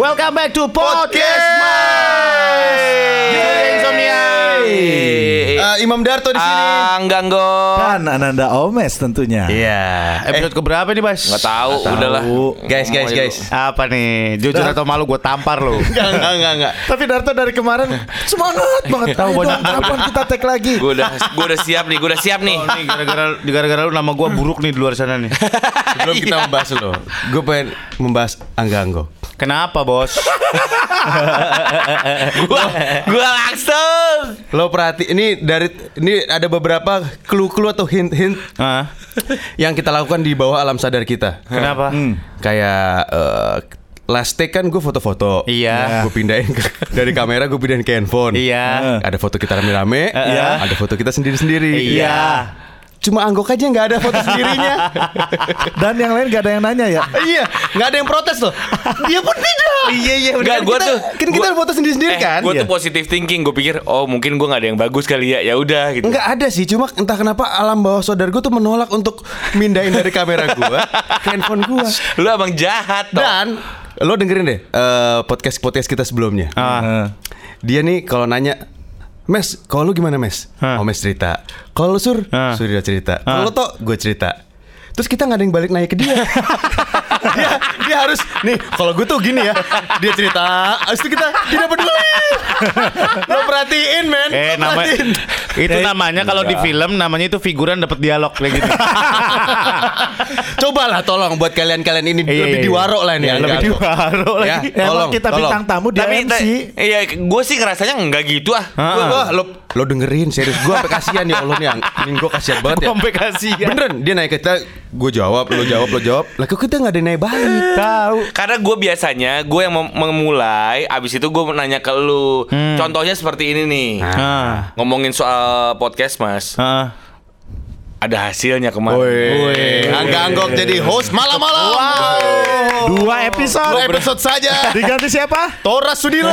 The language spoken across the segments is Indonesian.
Welcome back to Podcast Mas. Judulnya Insomnia. Eh, Imam Darto di sini. Angganggo. Dan Ananda Omes tentunya. Iya. Episode keberapa nih, Bas? Nggak tahu, udahlah. Guys, guys, guys. Apa nih? Jujur atau malu gue tampar lo. Enggak, enggak, enggak, enggak. Tapi Darto dari kemarin semangat banget. Tahu banyak kapan kita tag lagi? Gue udah gue udah siap nih, gue udah siap nih. Oh, nih gara-gara gara-gara lu nama gue buruk nih di luar sana nih. Sebelum kita membahas lo, gue pengen membahas Angganggo. Kenapa, Bos? Gua gua langsung. Lo perhati, ini dari ini ada beberapa clue-clue atau hint-hint Hah? yang kita lakukan di bawah alam sadar kita. Kenapa? Kayak eh, last take kan gue foto-foto. Iya. Gue pindahin ke- dari kamera gue pindahin ke handphone. Iya. Ada foto kita rame-rame. Iya. Ada foto kita sendiri-sendiri. Iya. Cuma anggok aja nggak ada foto sendirinya. Dan yang lain gak ada yang nanya ya? iya, nggak ada yang protes loh. Dia pun tidak. Iya, iya, Enggak, Kan gua kita- tuh kan kita gua- foto sendiri-sendiri eh, kan? Gue Iya. tuh positive thinking. Gue pikir, oh mungkin gue nggak ada yang bagus kali ya. Ya udah gitu. Enggak ada sih, cuma entah kenapa alam bawah saudara gue tuh menolak untuk mindahin dari kamera gue ke handphone gue. Lu abang jahat toh. Dan lo dengerin deh podcast podcast kita sebelumnya. Ah. Dia nih kalau nanya, Mes, kalau lu gimana Mes? Hah. Oh Mes cerita. Kalau lu Sur, Ah. Sur dia cerita. Kalau lo Tok, gue cerita. Terus kita nggak ada yang balik naik ke dia. dia, dia harus nih. Kalau gue tuh gini ya, dia cerita. Itu kita tidak peduli. lo perhatiin men. Eh nama perhatiin. itu namanya kalau di film namanya itu figuran dapat dialog kayak gitu. Coba lah tolong buat kalian-kalian ini Iya, lebih iya. diwaro lah nih. Ya, lebih diwaro Ya, lagi. tolong, Emang kita tolong. bintang tamu dia Tapi MC. iya, gue sih ngerasanya enggak gitu ah. Gua, gua, lo, lo dengerin serius gue sampai kasihan ya Allah nih yang ini gue kasihan banget ya. Sampai kasihan. Beneran dia naik ke kita, gue jawab, lo jawab, lo jawab. Lah kok kita nggak ada naik balik. Tahu. Karena gue biasanya gue yang mem- memulai, abis itu gue nanya ke lu. Contohnya seperti ini nih. Ah. Ngomongin soal podcast mas, Ah. ada hasilnya kemarin. Woi, Angga Anggok jadi host malam-malam. Dua episode. Dua episode saja. Diganti siapa? Tora Sudiro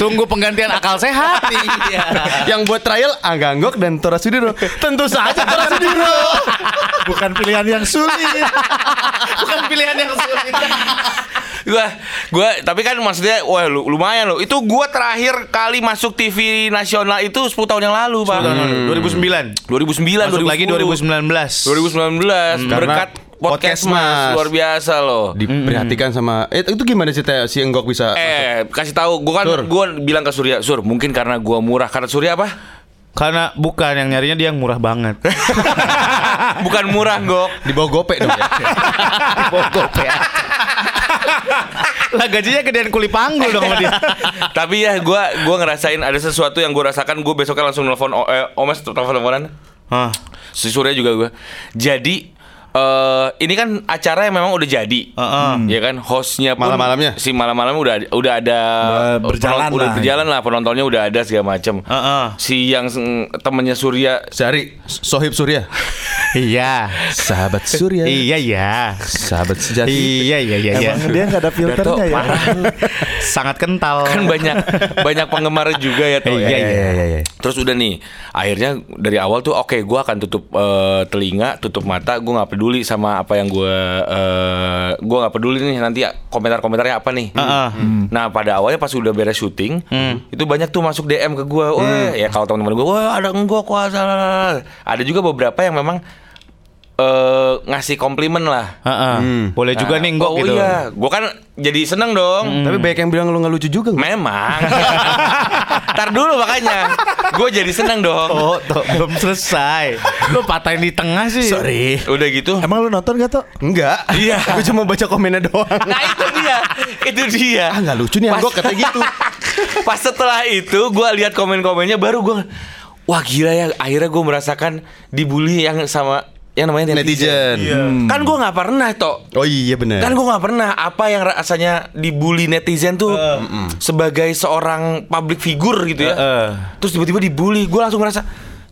Sungguh penggantian akal sehat. Iya. yang buat trial Angga Anggok dan Tora Sudiro. Tentu saja Tora Sudiro. Bukan pilihan yang sulit. Bukan pilihan yang sulit. Gua, gua, tapi kan maksudnya, wah lu, lumayan loh. Itu gua terakhir kali masuk TV nasional itu 10 tahun yang lalu, Pak. 2009. 2009, Masuk lagi 2010. 2019. 2019 berkat Podcast podcast mas Mas. luar biasa loh. Diperhatikan sama eh itu gimana cerita si Anggok bisa Eh, kasih tahu gua kan Sur. gua bilang ke Surya, Sur, mungkin karena gua murah. Karena Surya apa? Karena bukan yang nyarinya dia yang murah banget. Bukan murah, Gok. di bawah gope dong ya. Bogop ya. lah gajinya gedean kuli panggul dong sama dia. Tapi ya gua gua ngerasain ada sesuatu yang gua rasakan, gua besoknya langsung nelfon eh, Omes telepon-teleponan. Hah. Si Surya juga gua. Jadi eh ini kan acara yang memang udah jadi, Heeh. ya kan hostnya pun Malam-malamnya? si malam-malamnya udah udah ada Udah berjalan udah lah. berjalan lah penontonnya udah ada segala macem. Heeh. Si yang temennya Surya Sehari Sohib Surya. Iya. Sahabat Surya. Iya iya. Sahabat sejati. Iya iya iya. iya. Emang dia nggak ada filternya ya? Sangat kental. kan banyak banyak penggemar juga ya tuh. Iya, ya. iya, iya, iya. Terus udah nih, akhirnya dari awal tuh oke, gua akan tutup eh, telinga, tutup mata, gua nggak peduli sama apa yang gua eh, gua nggak peduli nih nanti komentar-komentarnya apa nih. Heeh. Nah pada awalnya pas udah beres syuting, itu banyak tuh masuk DM ke gua, wah ya kalau teman-teman gua, wah ada enggak kuasa. Ada juga beberapa yang memang eh, ngasih komplimen lah. Heeh. Boleh juga Nah, nih enggok oh gitu. iya, gua kan jadi seneng dong. Tapi banyak yang bilang lu nggak lucu juga. nggak? Memang. Ntar dulu makanya. Gue jadi seneng dong. Oh, tuh, belum selesai. Lu patahin di tengah sih. Sorry. Udah gitu. Emang lu nonton gak tuh? Enggak. Iya. Gue cuma baca komennya doang. Nah itu dia. Itu dia. Ah nggak lucu nih Pas- Anggok katanya gitu. Pas setelah itu gue lihat komen-komennya baru gue Wah gila ya Akhirnya gue merasakan Dibully yang sama Yang namanya netizen, Netizen. Kan gue gak pernah toh Oh iya benar. Kan gue gak pernah Apa yang rasanya Dibully netizen tuh Sebagai seorang public figure gitu ya. Heeh. Terus tiba-tiba dibully Gue langsung ngerasa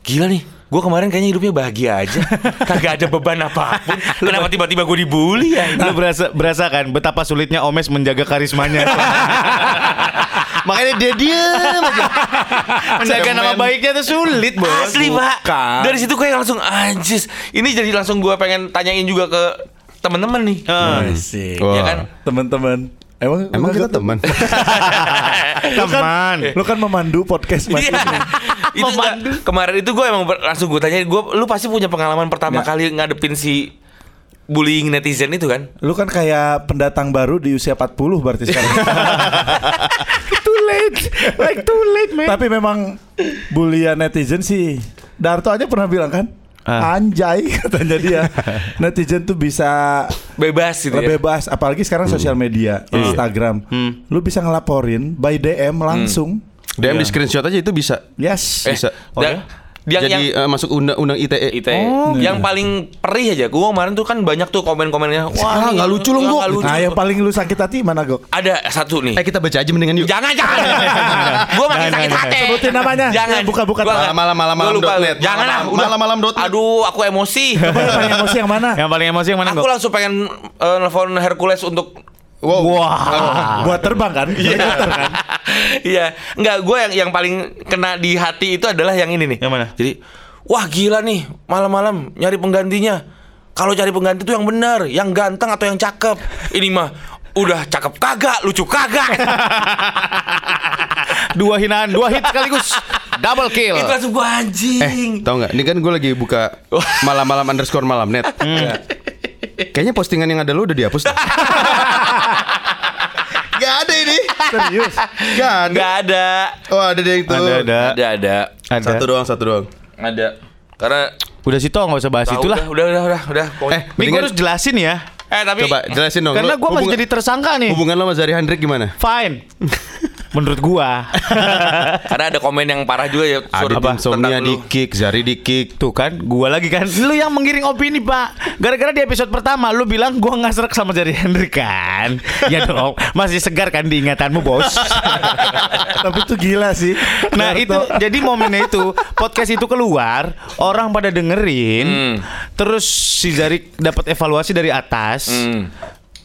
Gila nih Gue kemarin kayaknya hidupnya bahagia aja. Kagak ada beban apa pun. Kenapa tiba-tiba gue dibully ya? Lu berasa berasa kan betapa sulitnya Omes menjaga karismanya. Makanya dia aja. menjaga nama baiknya tuh sulit, Bos. Asli pak Bukan. Dari situ gue langsung Anjis Ini jadi langsung gue pengen tanyain juga ke teman-teman nih. Asik. Wah. Ya kan? Teman-teman. Emang Emang kita nggak- teman. Lu kan, memandu podcast Mas Iya. ini. itu nggak- kemarin itu gue emang langsung gue tanya gue lu pasti punya pengalaman pertama kali ngadepin si bullying netizen itu kan Lu kan kayak pendatang baru di usia 40 berarti sekarang. Late. Like too late, man. Tapi memang bulian netizen sih. Darto aja pernah bilang kan, Ah. anjay katanya dia. netizen tuh bisa bebas gitu ya bebas, apalagi sekarang sosial media, Instagram. Lu bisa ngelaporin by DM langsung. DM di screenshot aja itu bisa. Yes. Eh, Bisa. dan- yang, Jadi yang eh, masuk undang-undang ITE. ITE. yang paling perih aja gue kemarin tuh kan banyak tuh komen-komennya wah Ah, nih, nggak lucu loh, Gok. nggak lucu. Nah, yang paling lu sakit hati mana, Gok? ada satu nih Eh kita baca aja mendingan yuk. Jangan jangan. Gue makin sakit hati. Sebutin namanya. Jangan. Buka-buka. Gua nggak- Malam, malam, gua malam lupa. dot net. Jangan lah. Malam, udah. malam, dot. Aduh, aku emosi. Coba yang paling emosi yang mana? Yang paling emosi yang mana, aku langsung pengen eh, nelfon Hercules untuk Wow. Buat terbang kan? Helikopter kan? Iya, enggak gue yang yang paling kena di hati itu adalah yang ini nih. Yang mana? Jadi, wah gila nih, malam-malam nyari penggantinya. Kalau cari pengganti itu yang benar, yang ganteng atau yang cakep. Ini mah udah cakep kagak, lucu kagak. Dua hinaan, dua hit sekaligus. Double kill. itu langsung gue anjing. Eh, tau nggak? Ini kan gue lagi buka malam-malam underscore malam net. Kayaknya postingan yang ada lo udah dihapus. Gak ada ini. Serius. Gak ada. Enggak ada. Oh ada deh itu. Ada, ada. Ada, ada. Ada. Satu doang, satu doang. Ada. Karena Udah situ nggak usah bahas tahu itulah. udah, udah, udah, udah, udah. Eh, Nih gue harus jelasin ya. eh tapi Coba jelasin dong. Karena gue masih jadi tersangka nih. Hubungan lo sama Zari Hendrik gimana? Fine. Menurut gua. karena ada komen yang parah juga ya Adit Insomnia di kick, Zari di kick. Tuh kan, gua lagi kan. Lu yang menggiring opini, Pak. Gara-gara di episode pertama lu bilang gua nggak serak sama Jari Henry kan. ya dong, masih segar kan di ingatanmu, Bos. Tapi itu gila sih. Nah itu jadi momennya itu podcast itu keluar orang pada dengerin Hmm. terus si Zari dapat evaluasi dari atas Hmm.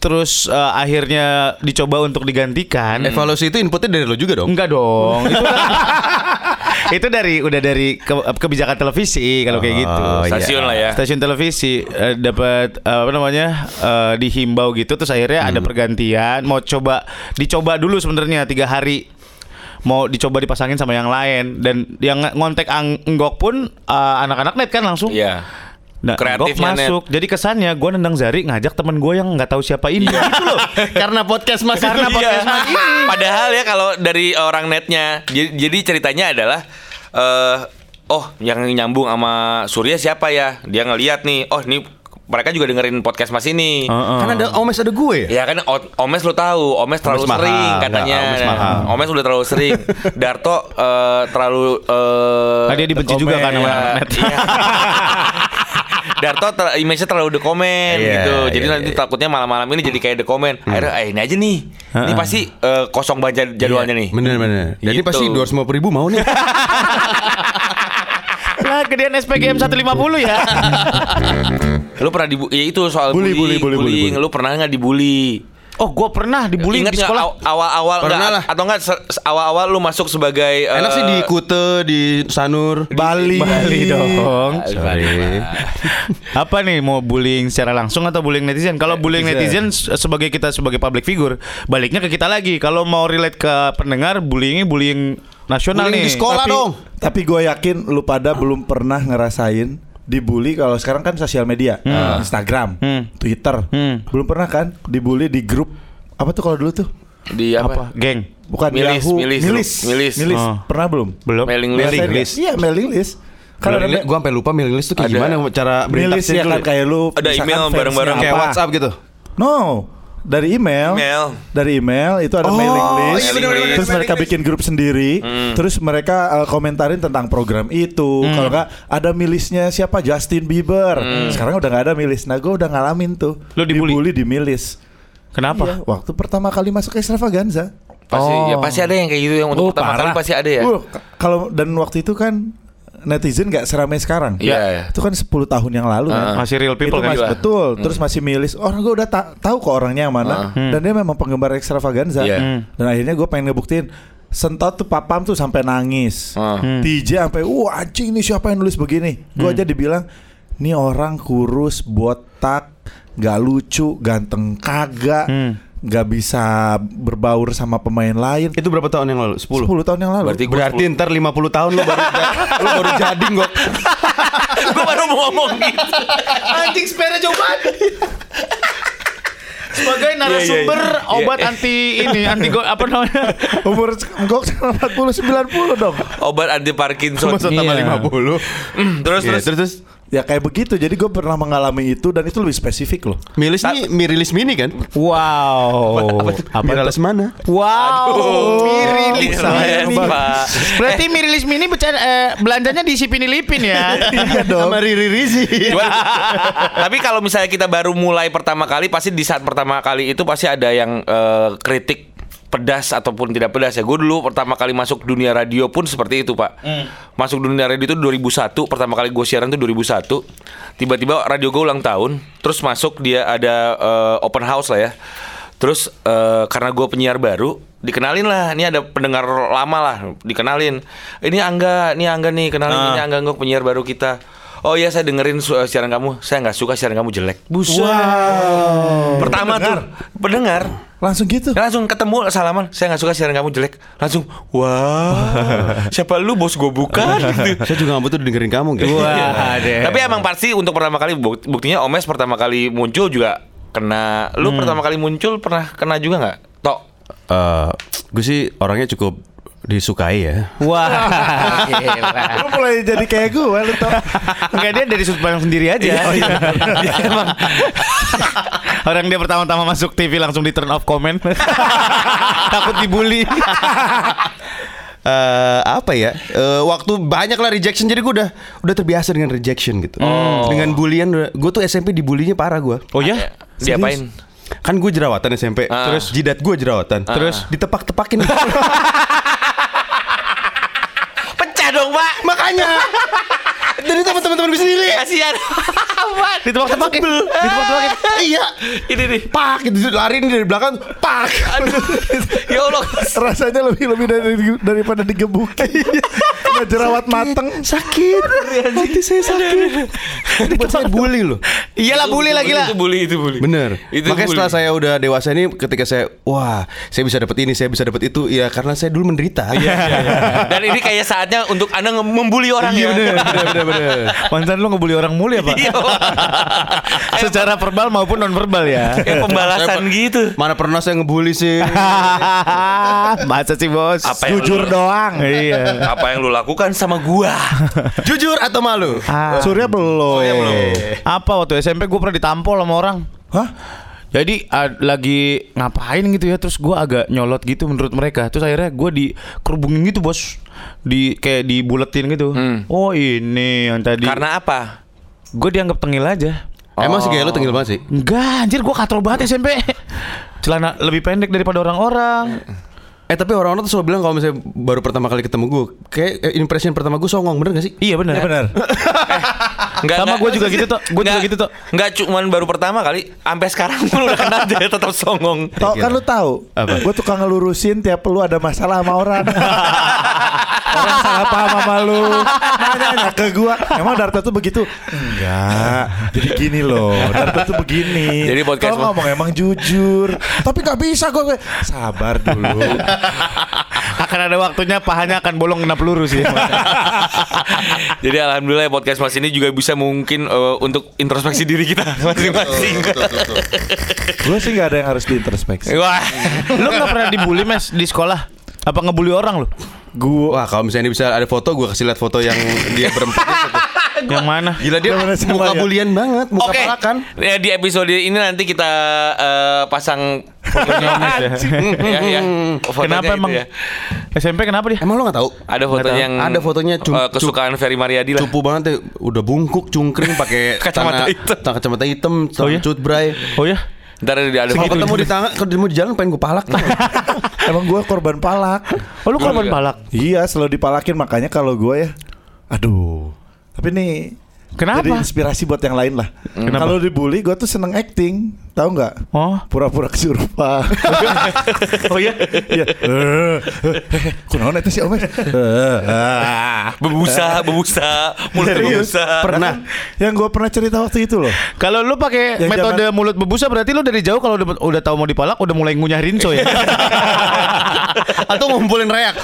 Terus eh, akhirnya dicoba untuk digantikan Evaluasi itu inputnya dari lo juga dong. enggak dong itu kan- itu dari udah dari ke- kebijakan televisi kalau kayak gitu Oh, iya. Stasiun lah ya. stasiun televisi eh, dapat eh, apa namanya eh, dihimbau gitu terus akhirnya ada pergantian mau coba dicoba dulu sebenarnya tiga hari mau dicoba dipasangin sama yang lain dan yang ngontek ang- enggok pun eh, anak-anak net kan langsung Iya. Nah, Kreatifnya net. masuk. Jadi kesannya gue nendang Zari ngajak temen gue yang nggak tahu siapa ini gitu loh. Karena podcast mas Karena itu. podcast Iya. mas ini. Padahal ya kalau dari orang netnya, jadi, jadi ceritanya adalah eh oh yang nyambung sama Surya siapa ya? Dia ngeliat nih, oh ini mereka juga dengerin podcast Mas ini. Heeh. Kan ada Omes ada gue ya. Ya kan O- Omes lo tahu, Omes terlalu mahal. sering katanya. Nggak, Omes mahal. Omes udah terlalu sering. Darto eh, terlalu eh Nah, dia dibenci juga kan sama Iya, net. Iya. Darto ter, image-nya terlalu the comment Iya, gitu. Jadi iya, nanti takutnya malam-malam ini jadi kayak the comment. Akhirnya eh, ini aja nih. Ini Heeh. pasti eh, kosong banget jad- jadwalnya nih. Bener bener. Dan ini Gitu. pasti dua ratus ribu mau nih. Nah, gedean SPGM 150 ya. Lu pernah dibu ya itu soal Bully, bullying, bully, bully, bullying. bully, Lu pernah nggak dibully? Oh, gue pernah dibully Ingat di sekolah. aw- awal-awal Pernah nggak lah. atau enggak awal-awal lu masuk sebagai Enak eh, sih di Kute, di Sanur. Bali. Bali dong. Sorry. Apa nih mau bullying secara langsung atau bullying netizen? Kalau bullying Netizen. netizen se- sebagai kita sebagai public figure, baliknya ke kita lagi. Kalau mau relate ke pendengar, bullyingnya bullying nasional Bullying nih. di sekolah tapi, dong. Tapi gue yakin lu pada belum pernah ngerasain dibully kalau sekarang kan sosial media, Instagram, Hmm. Twitter. Hmm. Belum pernah kan dibully di grup apa tuh kalau dulu tuh? di apa? Apa? Geng. Bukan Milis, Yahoo, milis, milis, milis. Oh. Pernah belum? Belum. Mailing list. Nggak? list. Iya, mailing list. Kalau ada Gue sampai lupa mailing list tuh kayak Ada. gimana cara Milis berintaksnya ya kan kayak lu Ada email fansnya bareng-bareng. Kayak apa. WhatsApp gitu. No, dari email. Email. Dari email itu ada Oh, mailing list. iya, bener-bener, terus mereka bikin grup sendiri. Terus mereka uh, komentarin tentang program itu. Kalau nggak ada milisnya siapa Justin Bieber. Sekarang udah nggak ada milis. Nah, gue udah ngalamin tuh. Lu dibully? di milis. Kenapa? Iya, waktu pertama kali masuk extravaganza. Pasti Oh. ya pasti ada yang kayak gitu yang untuk Oh, pertama kali parah. pasti ada ya. Uh, kalau dan waktu itu kan netizen nggak seramai sekarang. Iya, iya. Itu kan 10 tahun yang lalu kan. Masih real people itu kan? masih betul. Terus masih milis. Orang gue udah ta- tahu kok orangnya yang mana. Dan dia memang penggemar extravaganza. Iya. Hmm. Dan akhirnya gue pengen ngebuktiin. Sentot tuh papam tuh sampai nangis. Ah. TJ sampai, wah anjing nih siapa yang nulis begini. Gue aja dibilang, nih orang kurus botak, nggak lucu, ganteng kagak, nggak bisa berbaur sama pemain lain. Itu berapa tahun yang lalu? 10. 10 tahun yang lalu. Berarti Berarti ntar 50 tahun lu baru lu baru jadi nggak? gue baru mau ngomong gitu. Anjing spare jauh banget. Sebagai narasumber obat anti ini anti go, apa namanya? Umur gok 40 90 dong. Obat anti Parkinson. Tambah Iya. 50. terus Iya, terus terus terus Ya kayak begitu. Jadi gue pernah mengalami itu dan itu lebih spesifik loh. Milis nih mirilis mini kan? Wow. Apa Mirilis mana? Wow. Mirilis. Keren, mini. Pak. Berarti Mirilis Mini beca- eh, belanjanya di Sipini Lipin ya. Iya dong. Sama Riri Rizi. Cuman, tapi kalau misalnya kita baru mulai pertama kali pasti di saat pertama kali itu pasti ada yang eh, kritik pedas ataupun tidak pedas ya. Gue dulu pertama kali masuk dunia radio pun seperti itu pak. Masuk dunia radio itu 2001. Pertama kali gue siaran itu 2001. Tiba-tiba radio gue ulang tahun. Terus masuk dia ada eh, open house lah ya. Terus eh, karena gue penyiar baru, dikenalin lah. Ini ada pendengar lama lah, dikenalin. Ini Angga, ini Angga nih, kenalin ini Angga, Angga penyiar baru kita. Oh iya saya dengerin siaran kamu. Saya nggak suka siaran kamu jelek. Buset. Pertama tuh pendengar Langsung gitu. langsung ketemu salaman. Saya nggak suka siaran kamu jelek. Langsung wah siapa lu bos gue bukan gitu. Saya juga nggak butuh dengerin kamu gitu. Wah, deh. Tapi emang pasti untuk pertama kali buk- buktinya Omes pertama kali muncul juga kena. Lu pertama kali muncul pernah kena juga nggak? Tok. Eh, gue sih orangnya cukup disukai ya. Wah. Lu mulai jadi kayak gue lu tau. Enggak dia dari sudut pandang sendiri aja. Dia emang orang dia pertama-tama masuk TV langsung di turn off comment. Takut dibully. eh apa ya? Eh, waktu banyak lah rejection jadi gue udah udah terbiasa dengan rejection gitu. Dengan bullian gue tuh SMP dibulinya parah gue. Oh ya? Diapain? Kan gue jerawatan SMP. Ah. Terus jidat gue jerawatan. Terus ditepak-tepakin. Dong pak. Makanya dari teman-teman sendiri. Kasihan. Ditebak-tebakin. Ditebak-tebakin. iya. Ini nih. Pak gitu lari nih dari belakang. Pak. Ya Allah. Rasanya lebih lebih dari, daripada digebukin. Kena jerawat mateng. sakit. Hati saya sakit. Buat saya bully loh. Iyalah bully lagi lah. Itu bully itu bully. Bener. Itu Makanya bully. setelah saya udah dewasa ini, ketika saya, wah, saya bisa dapat ini, saya bisa dapat itu, ya karena saya dulu menderita. Iya, Dan ini kayak saatnya untuk anda membuli orang ya. bener, bener, bener, bener. Pansan lu ngebully orang mulu ya, Pak? Iya. Secara verbal maupun non verbal ya. Kayak pembalasan gitu. Mana pernah saya ngebully sih? Masa sih, Bos? Apa yang Jujur lu- doang. Iya. Apa yang lu lakukan sama gua? Jujur atau malu? Ah. Surya belum. Apa waktu SMP gue pernah ditampol sama orang. Hah? Jadi ah, lagi ngapain gitu ya Terus gue agak nyolot gitu menurut mereka Terus akhirnya gue dikerubungin gitu bos di Kayak dibuletin gitu Oh ini yang tadi Karena apa? Gue dianggap tengil aja Emang sih kayak lu tengil banget sih? Enggak anjir gue katro banget SMP Celana lebih pendek daripada orang-orang Eh tapi orang-orang tuh selalu bilang kalau misalnya baru pertama kali ketemu gue, kayak eh, impression pertama gue songong, bener gak sih? Iya benar benar. Nggak, Sama gua juga gitu, Tok. Gua juga gitu, Tok. Nggak cuman baru pertama kali, sampai sekarang pun udah kenal dia tetap songong. Tau kan lu tahu? Apa? Gue tukang ngelurusin tiap lu ada masalah sama orang. orang salah paham sama lu. Nanya-nanya ke gua, emang Darto tuh begitu? Enggak. Jadi gini loh, Darto tuh begini. Jadi podcast Kalau ngomong emang jujur. Tapi gak bisa gue. Sabar dulu. Akan ada waktunya pahanya akan bolong kena peluru sih Jadi alhamdulillah ya, podcast mas ini juga bisa mungkin eh, untuk introspeksi diri kita masing-masing. gue sih gak ada yang harus diintrospeksi. Wah. Lu gak pernah dibully mes di sekolah? Apa ngebully orang lu? Gue Wah kalau misalnya ini bisa ada foto, gue kasih lihat foto yang dia berempat. itu. Yang mana? Gila dia sama muka ya. bulian banget, muka Oke. palakan. Ya, di episode ini nanti kita eh, pasang fotonya Mas ya. ya, ya. Fotonya Kenapa itu emang? ya. SMP kenapa dia? Emang lo gak tahu? Ada fotonya yang Ada fotonya cum- eh, kesukaan Ferry Mariadi lah. Cupu banget ya, udah bungkuk, cungkring pakai Kacamata hitam. kacamata hitam, Oh, oh, iya? cut bray. Oh ya? Ntar ada ada Kalau ketemu di tangan, kalau ketemu di jalan pengen gue palak tuh. emang gue korban palak. Oh lu korban palak? Iya, selalu dipalakin makanya kalau gue ya, aduh. Tapi nih Kenapa? Jadi inspirasi buat yang lain lah. Kalau dibully, gue tuh seneng acting. Tahu nggak? Oh. Pura-pura kesurupan. Oh iya. Iya. Eh, eh, Kunaon itu sih Om? Bebusa, bebusa, mulut bebusa. Pernah. Yang gue pernah cerita waktu itu loh. Kalau lu pakai metode mulut bebusa berarti lu dari jauh kalau udah, udah tahu mau dipalak udah mulai ngunyah rinso ya. Atau ngumpulin reak.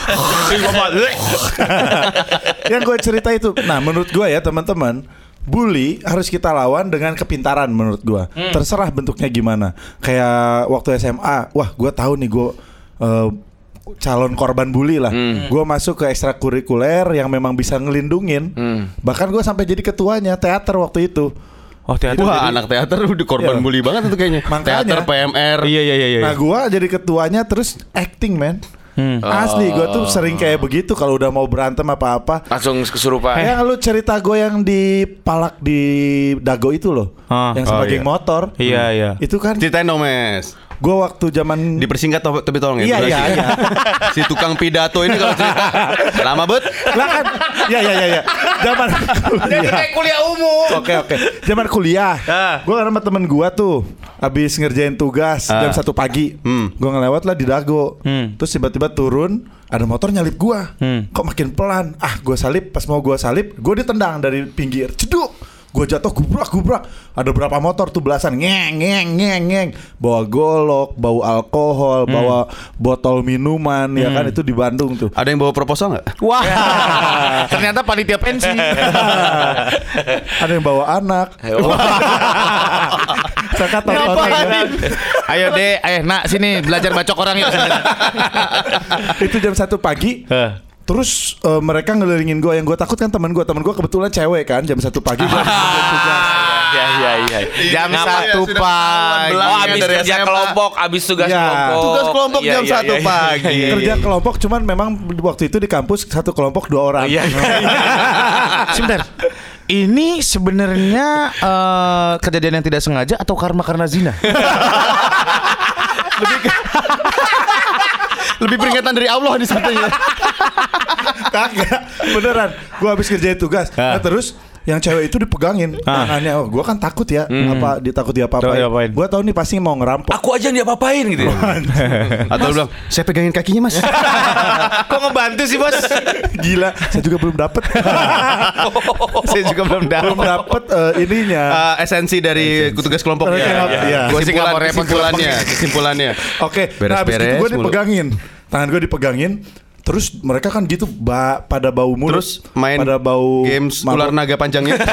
yang gue cerita itu. Nah, menurut gue ya teman-teman, bully harus kita lawan dengan kepintaran menurut gue. Terserah bentuknya gimana. Kayak waktu SMA, wah gue tahu nih gue eh, calon korban bully lah. Gue masuk ke ekstrakurikuler yang memang bisa ngelindungin. Bahkan gue sampai jadi ketuanya teater waktu itu. Oh, teater. Wah, jadi- anak teater udah korban Iya. bully banget itu kayaknya. Makanya. Teater PMR. Iya iya iya iya. Nah gue jadi ketuanya terus acting man. Asli gue tuh sering kayak begitu kalau udah mau berantem apa-apa. Langsung kesurupan. Yang lu cerita gue yang di palak di Dago itu loh, Ah, yang oh sebagai iya. motor. Iya iya. Itu kan Ceritain dong, Mes. Gue waktu zaman Dipersingkat to- tapi tolong ya. Iya, iya, ya. iya. si tukang pidato ini kalau cerita lama bet. lah kan, ya ya ya ya, zaman kuliah. kuliah umum. Oke oke, zaman kuliah, Ah. gue sama temen gue tuh abis ngerjain tugas Ah. jam satu pagi, Hmm. gue ngelewat lah di Dago, Hmm. terus tiba-tiba turun, ada motor nyalip gue, Hmm. kok makin pelan, ah gue salip, pas mau gue salip, gue ditendang dari pinggir, ceduk, gue jatuh gubrak gubrak, ada berapa motor tuh belasan, ngeng ngeng ngeng ngeng, bawa golok, bau alkohol, bawa botol minuman, ya kan itu di Bandung tuh. Ada yang bawa proposal nggak? Wah. Ternyata panitia pensi. ada yang bawa anak. Saya Ayo deh, ayo nak sini belajar bacok orang yuk. itu jam satu pagi. Terus eh, mereka ngelilingin gue yang gue takut kan teman gue teman gue kebetulan cewek kan jam satu pagi tugas. Iya iya iya. Jam Ngapa satu sudah pagi. Oh, abis kerja SMA. kelompok, abis tugas Iya. kelompok. Tugas kelompok Iya, jam iya, satu iya, pagi. iya, iya. kerja kelompok cuman memang waktu itu di kampus satu kelompok dua orang. Iya. Sebentar. Ini sebenarnya eh, kejadian yang tidak sengaja atau karma karena zina? Lebih peringatan dari Allah nih sebetulnya. Kagak beneran. Gue habis kerjain tugas. Nah, terus yang cewek itu dipegangin tangannya. Oh, gue kan takut ya. Apa ditakut dia Coba diapain? apa-apain. Gue tahu nih pasti mau ngerampok. Aku aja yang diapa-apain gitu. ya. Atau lu bilang, saya pegangin kakinya mas. Kok ngebantu sih bos? Gila, saya juga belum dapet. Saya juga belum belum dapat. dapet eh, ininya. Eh, esensi dari tugas kelompok ya. Gua Gua sih nggak mau repot kesimpulannya, kesimpulannya. Oke, nah abis itu gue dipegangin, tangan gue dipegangin, terus mereka kan gitu ba pada bau mulut, Terus main pada bau games mabok. ular naga panjangnya.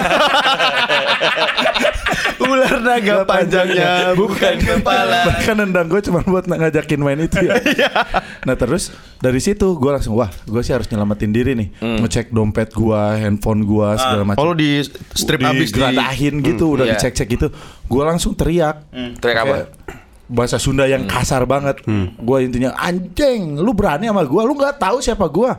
ular naga panjangnya bukan kepala. Mereka nendang gue cuma buat ngajakin main itu ya. nah terus dari situ gue langsung wah gue sih harus nyelamatin diri nih, ngecek dompet gue, handphone gue segala macam. Oh lu di strip abis di gitu, udah Iya. dicek-cek gitu. Gue langsung teriak. Teriak apa? Bahasa Sunda yang kasar banget. Gue intinya anjing, lu berani sama gue, lu nggak tahu siapa gue.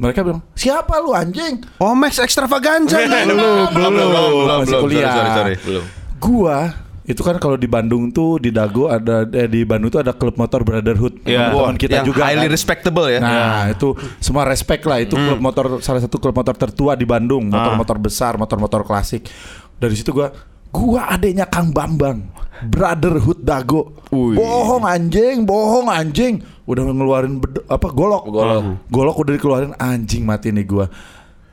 Mereka bilang siapa lu anjing? Oh Max extravaganza belum, belum, masih kuliah. Sorry, sorry, sorry. Belum. Gua itu kan kalau di Bandung tuh di Dago ada eh, di Bandung tuh ada klub motor Brotherhood. Iya. Teman kita yang juga highly kan. respectable ya. Nah, itu semua respect lah. Itu klub motor salah satu klub motor tertua di Bandung, motor-motor besar, motor-motor klasik. Dari situ gua gua adanya Kang Bambang, Brotherhood Dago. Bohong anjing, bohong anjing. Udah ngeluarin bed- apa golok. Golok. Golok udah dikeluarin anjing mati nih gua.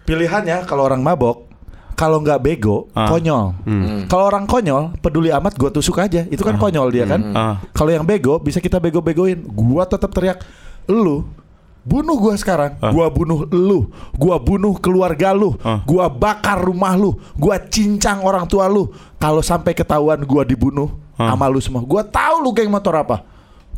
Pilihannya kalau orang mabok kalau nggak bego, konyol. Kalau orang konyol, peduli amat gua tusuk aja. Itu kan konyol dia kan. Ah. Kalau yang bego bisa kita bego-begoin. Gua tetap teriak, "Lu bunuh gua sekarang. Gua bunuh lu. Gua bunuh keluarga lu. Gua bakar rumah lu. Gua cincang orang tua lu. Kalau sampai ketahuan gua dibunuh sama lu semua. Gua tahu lu geng motor apa."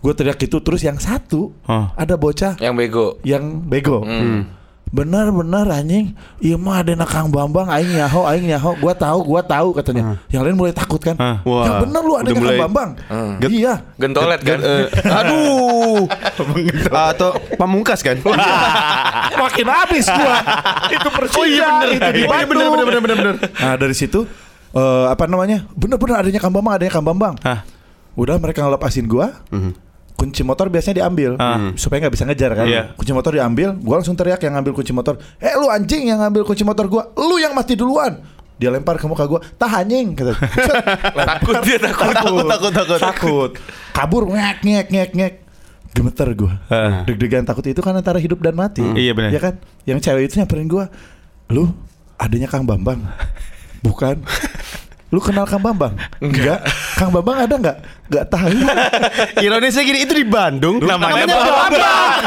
Gue teriak itu terus yang satu Ah. ada bocah Yang bego. yang bego. Bener bener anjing, iya mah ada Kang Bambang, aing nyaho, aing nyaho, gua tahu, gua tahu katanya. Yang lain mulai takut kan? Ah. Wah, yang bener lu ada udah Kang mulai- Bambang. Iya. Gentolet kan. Eh, aduh. Atau pamungkas kan? Makin habis gua. itu persis. Oh iya bener. Itu di Oh iya bener bener bener bener bener. Nah dari situ eh, apa namanya? Bener-bener adanya Kang Bambang, adanya Kang Bambang. Hah? Udah mereka ngelepasin gua. Kunci motor biasanya diambil Ah. supaya nggak bisa ngejar kan. Iya. Kunci motor diambil, gua langsung teriak yang ngambil kunci motor. Eh lu anjing yang ngambil kunci motor gua, lu yang mati duluan. dia lempar ke muka gue tah anjing kata Takut dia takut. takut takut takut takut kabur ngek ngek ngek ngek gemeter gue Heeh. deg-degan takut itu kan antara hidup dan mati Iya, benar. ya kan yang cewek itu nyamperin gue lu adanya Kang Bambang bukan lu kenal Kang Bambang enggak Kang Bambang ada nggak nggak tahu Ironisnya gini itu di Bandung. Namanya Bambang. Bambang.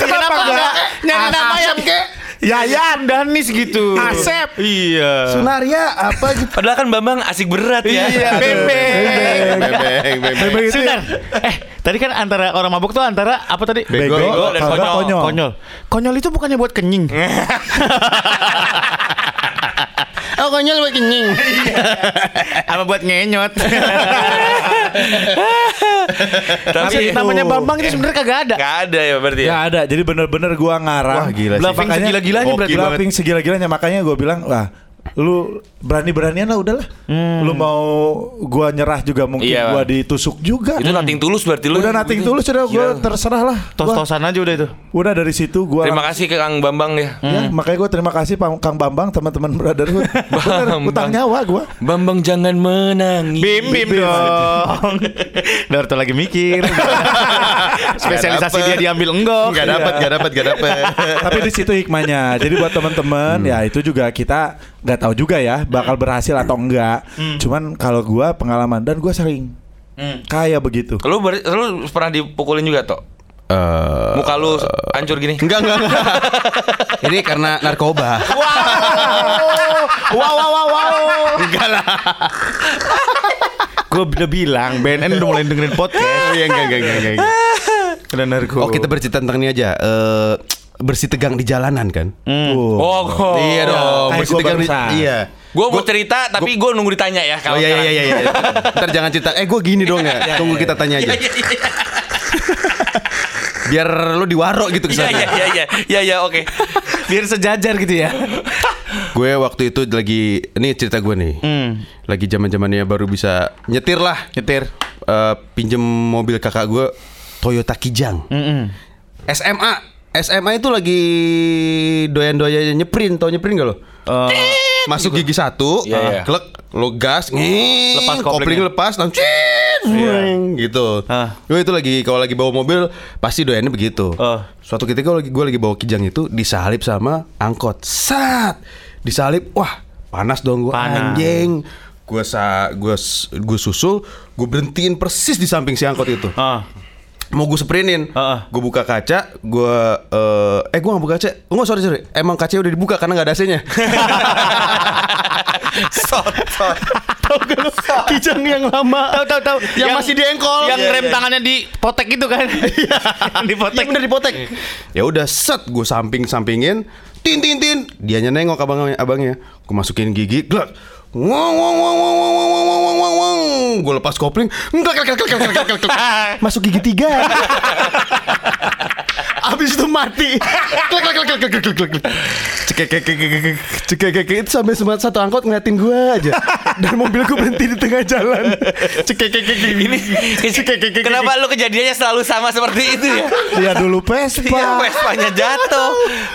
kenapa enggak Nyari nama yang kayak Yayan Danis gitu. Asep. Iya. Sunaria apa gitu Padahal kan Bambang asik berat ya. Iya, bebek. Bebeng, bebeng. Bebek itu Sebentar. Eh, tadi kan antara orang mabuk tuh antara apa tadi? Bego, Bego dan konyol. Konyol. Konyol itu bukannya buat kenying. Konyol buat kenying. Apa buat ngenyot. Tapi namanya Bambang itu sebenarnya kagak ada. Gak ada ya berarti ya. Gak ada, jadi bener-bener gua ngarang. Wah, gila sih. Bluffing segila-gilanya berarti. Bluffing segila-gilanya makanya gua bilang, wah lu berani-beranian lah udahlah. Lu mau gua nyerah juga mungkin Iya, gua ditusuk juga. Itu nothing tulus berarti lu. udah nating tulus udah gua terserah lah. Gua- Tos-tosan aja udah itu. Udah dari situ gua Terima kasih ke Kang Bambang ya. Ya, makanya gua terima kasih Pak Kang Bambang teman-teman Brotherhood. Bener, Bambang. utang nyawa gua. Bambang jangan menangis. Bim bim dong. Darto lagi mikir. Spesialisasi dia diambil enggok. Gak dapat, gak dapat, gak dapat. Tapi di situ hikmahnya. Jadi buat teman-teman ya itu juga kita nggak tahu juga ya bakal berhasil atau enggak. Cuman kalau gua pengalaman dan gua sering kayak begitu. Lu ber- lu pernah dipukulin juga toh? Eh, Muka lu hancur gini. Enggak, enggak, enggak. Ini karena narkoba. Wow wow wow wow. Enggak lah. Gue udah bilang BNN udah mulai dengerin podcast. Iya, enggak, enggak, enggak, enggak. Kena narko. Oh, kita bercerita tentang ini aja. Eh, bersih tegang di jalanan kan? Tuh. Oh, oh. Iya dong, bersih tegang di. Iya. Gue mau cerita tapi gue nunggu ditanya ya Oh iya iya iya iya. Ntar jangan cerita. Eh gue gini dong ya. Tunggu kita tanya aja. Biar lu diwaro gitu Iya ke sana. iya iya iya iya iya oke. biar sejajar gitu ya. Gue waktu itu lagi ini cerita gue nih. Lagi zaman zamannya baru bisa nyetir lah. Nyetir. Eh, pinjem mobil kakak gue Toyota Kijang. SMA. SMA itu lagi doyan-doyan nyeprin, tau nyeprin gak lo? Masuk gigi satu, Iya, iya. klek, lo gas, nging, Lepas kopling koplingnya. lepas, langsung weng, gitu. Ah. Gue itu lagi kalau lagi bawa mobil pasti doyannya begitu. Oh. Suatu ketika gue lagi gue lagi bawa kijang itu disalip sama angkot, sat, disalip, wah panas dong gue Panas. anjing. Gue sa, gue gue susul, gue berhentiin persis di samping si angkot itu Ah. Mau gue sprintin, Heeh. gue buka kaca, gue eh eh gue gak buka kaca, enggak sorry sorry, emang kacanya udah dibuka karena nggak ada AC-nya. Kijang yang lama. Tahu tahu tahu. Yang masih diengkol. Yang Iya, rem iya. tangannya di potek itu kan. di potek. Iya bener dipotek. ya udah set, gue samping sampingin, tin tin tin, dianya nengok abang abangnya, gue masukin gigi, glak. Wong wong wong wong wong wong wong gue lepas kopling masuk gigi tiga Abis itu mati glak glak glak glak glak glak glak Cekek cekek cekek cekek cekek itu sampai semua satu angkot ngeliatin gue aja Dan mobilku berhenti di tengah jalan Cekek cekek Ini kenapa lu kejadiannya selalu sama seperti itu ya? Dia dulu Iya, Vespa. Vespanya jatuh.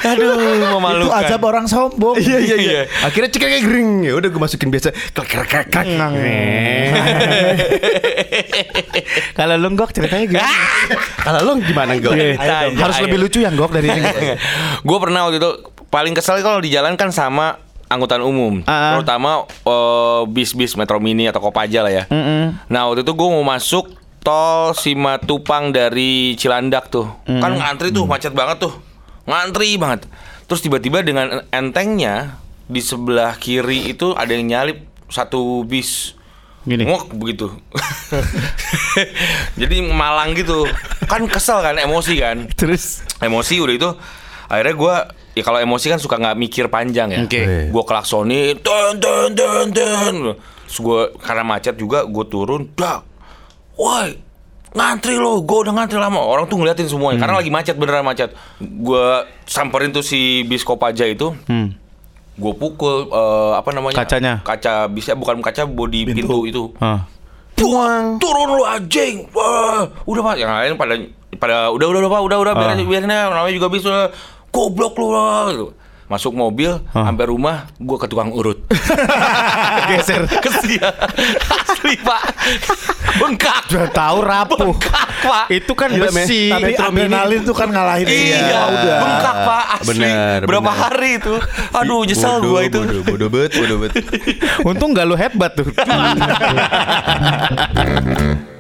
Aduh, Itu memalukan. azab orang sombong. Iya iya iya. Iya. Akhirnya cekek gering. Ya udah gue masukin biasa. Klek klek klek klek. Kalau lu gok ceritanya gimana? Kalau lo gimana dong, Harus ayo. Lebih lucu yang gok dari ini. gue pernah waktu itu paling kesel kalau di jalan kan sama angkutan umum, ah. terutama eh, bis-bis Metro Mini atau Kopaja lah ya. Nah waktu itu gue mau masuk tol Simatupang dari Cilandak tuh, kan ngantri tuh macet banget tuh, ngantri banget. Terus tiba-tiba dengan entengnya di sebelah kiri itu ada yang nyalip satu bis. Gini. Ngok begitu. Jadi malang gitu. Kan kesel kan, emosi kan Terus emosi udah itu akhirnya gue ya kalau emosi kan suka nggak mikir panjang ya Oke. gue klaksonin ten ten ten ten terus gue karena macet juga gue turun dak woi ngantri lo gue udah ngantri lama orang tuh ngeliatin semuanya karena lagi macet beneran macet gue samperin tuh si bis Kopaja itu Hmm. Gue pukul eh, apa namanya Kacanya? kaca bisa bukan kaca bodi pintu, itu Ah. Tuang, turun lu anjing. Wah, udah Pak. Yang lain pada pada udah udah udah Pak, udah udah biarin Ah. biarin aja. namanya juga bisa. Goblok lu lah. gitu. Masuk mobil, sampai rumah, gue ke tukang urut. Geser. Kesia. Asli pak. Bengkak. Udah tahu rapuh. Bengkak pak. Itu kan Gila, besi. Tapi adrenalin tuh kan ngalahin Iya, udah. bengkak pak asli. Bener, Berapa bener. hari itu? Aduh, nyesel gua itu. Bodoh, bodoh bet, bodoh bet. Untung gak lu headbutt tuh.